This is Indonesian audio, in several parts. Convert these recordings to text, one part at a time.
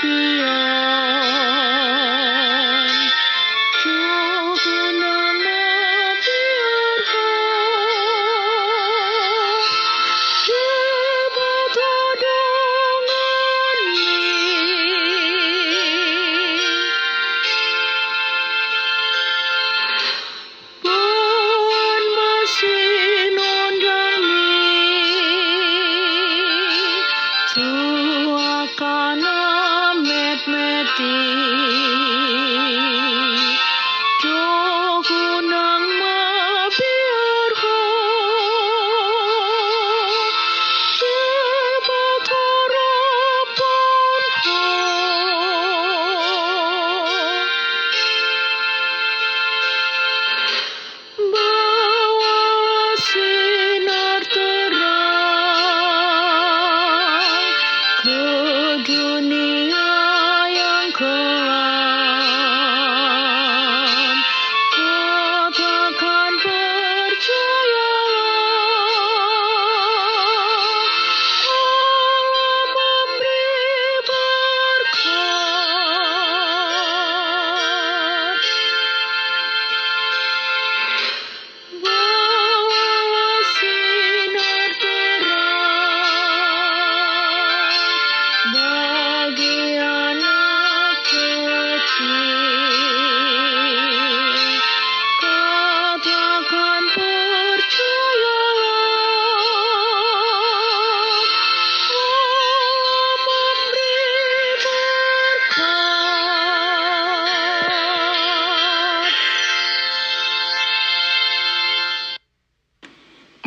be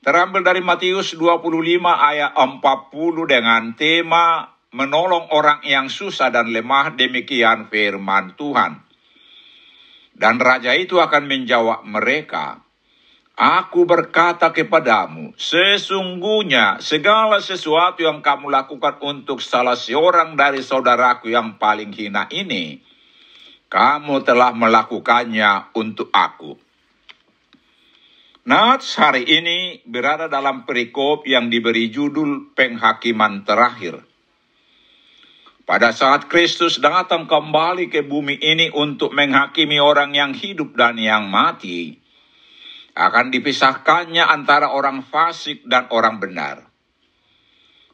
terambil dari Matius 25 ayat 40 dengan tema menolong orang yang susah dan lemah demikian firman Tuhan. Dan raja itu akan menjawab mereka, Aku berkata kepadamu, sesungguhnya segala sesuatu yang kamu lakukan untuk salah seorang dari saudaraku yang paling hina ini, kamu telah melakukannya untuk aku. Nats hari ini berada dalam perikop yang diberi judul penghakiman terakhir. Pada saat Kristus datang kembali ke bumi ini untuk menghakimi orang yang hidup dan yang mati, akan dipisahkannya antara orang fasik dan orang benar.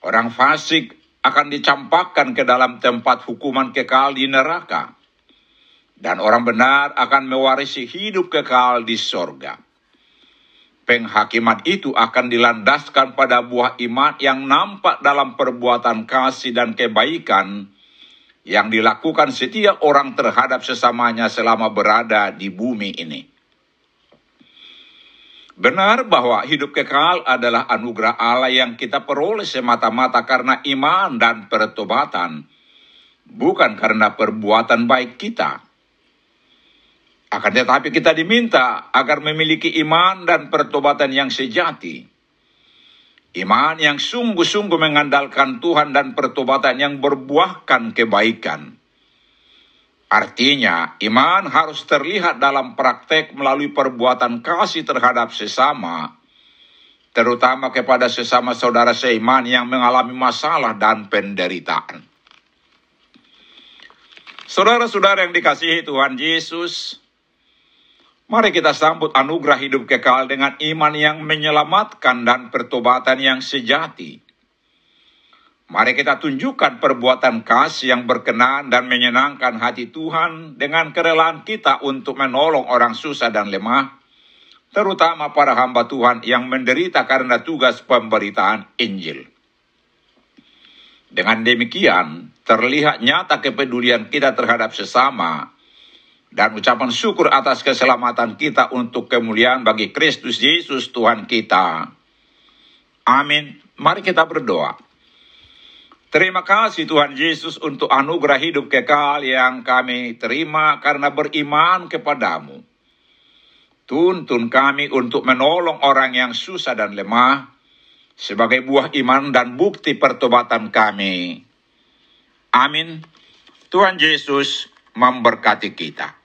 Orang fasik akan dicampakkan ke dalam tempat hukuman kekal di neraka, dan orang benar akan mewarisi hidup kekal di sorga penghakiman itu akan dilandaskan pada buah iman yang nampak dalam perbuatan kasih dan kebaikan yang dilakukan setiap orang terhadap sesamanya selama berada di bumi ini. Benar bahwa hidup kekal adalah anugerah Allah yang kita peroleh semata-mata karena iman dan pertobatan, bukan karena perbuatan baik kita. Akan tetapi kita diminta agar memiliki iman dan pertobatan yang sejati. Iman yang sungguh-sungguh mengandalkan Tuhan dan pertobatan yang berbuahkan kebaikan. Artinya, iman harus terlihat dalam praktek melalui perbuatan kasih terhadap sesama, terutama kepada sesama saudara seiman yang mengalami masalah dan penderitaan. Saudara-saudara yang dikasihi Tuhan Yesus, Mari kita sambut anugerah hidup kekal dengan iman yang menyelamatkan dan pertobatan yang sejati. Mari kita tunjukkan perbuatan kasih yang berkenan dan menyenangkan hati Tuhan dengan kerelaan kita untuk menolong orang susah dan lemah, terutama para hamba Tuhan yang menderita karena tugas pemberitaan Injil. Dengan demikian, terlihat nyata kepedulian kita terhadap sesama dan ucapan syukur atas keselamatan kita untuk kemuliaan bagi Kristus Yesus Tuhan kita. Amin. Mari kita berdoa. Terima kasih Tuhan Yesus untuk anugerah hidup kekal yang kami terima karena beriman kepadamu. Tuntun kami untuk menolong orang yang susah dan lemah sebagai buah iman dan bukti pertobatan kami. Amin. Tuhan Yesus memberkati kita.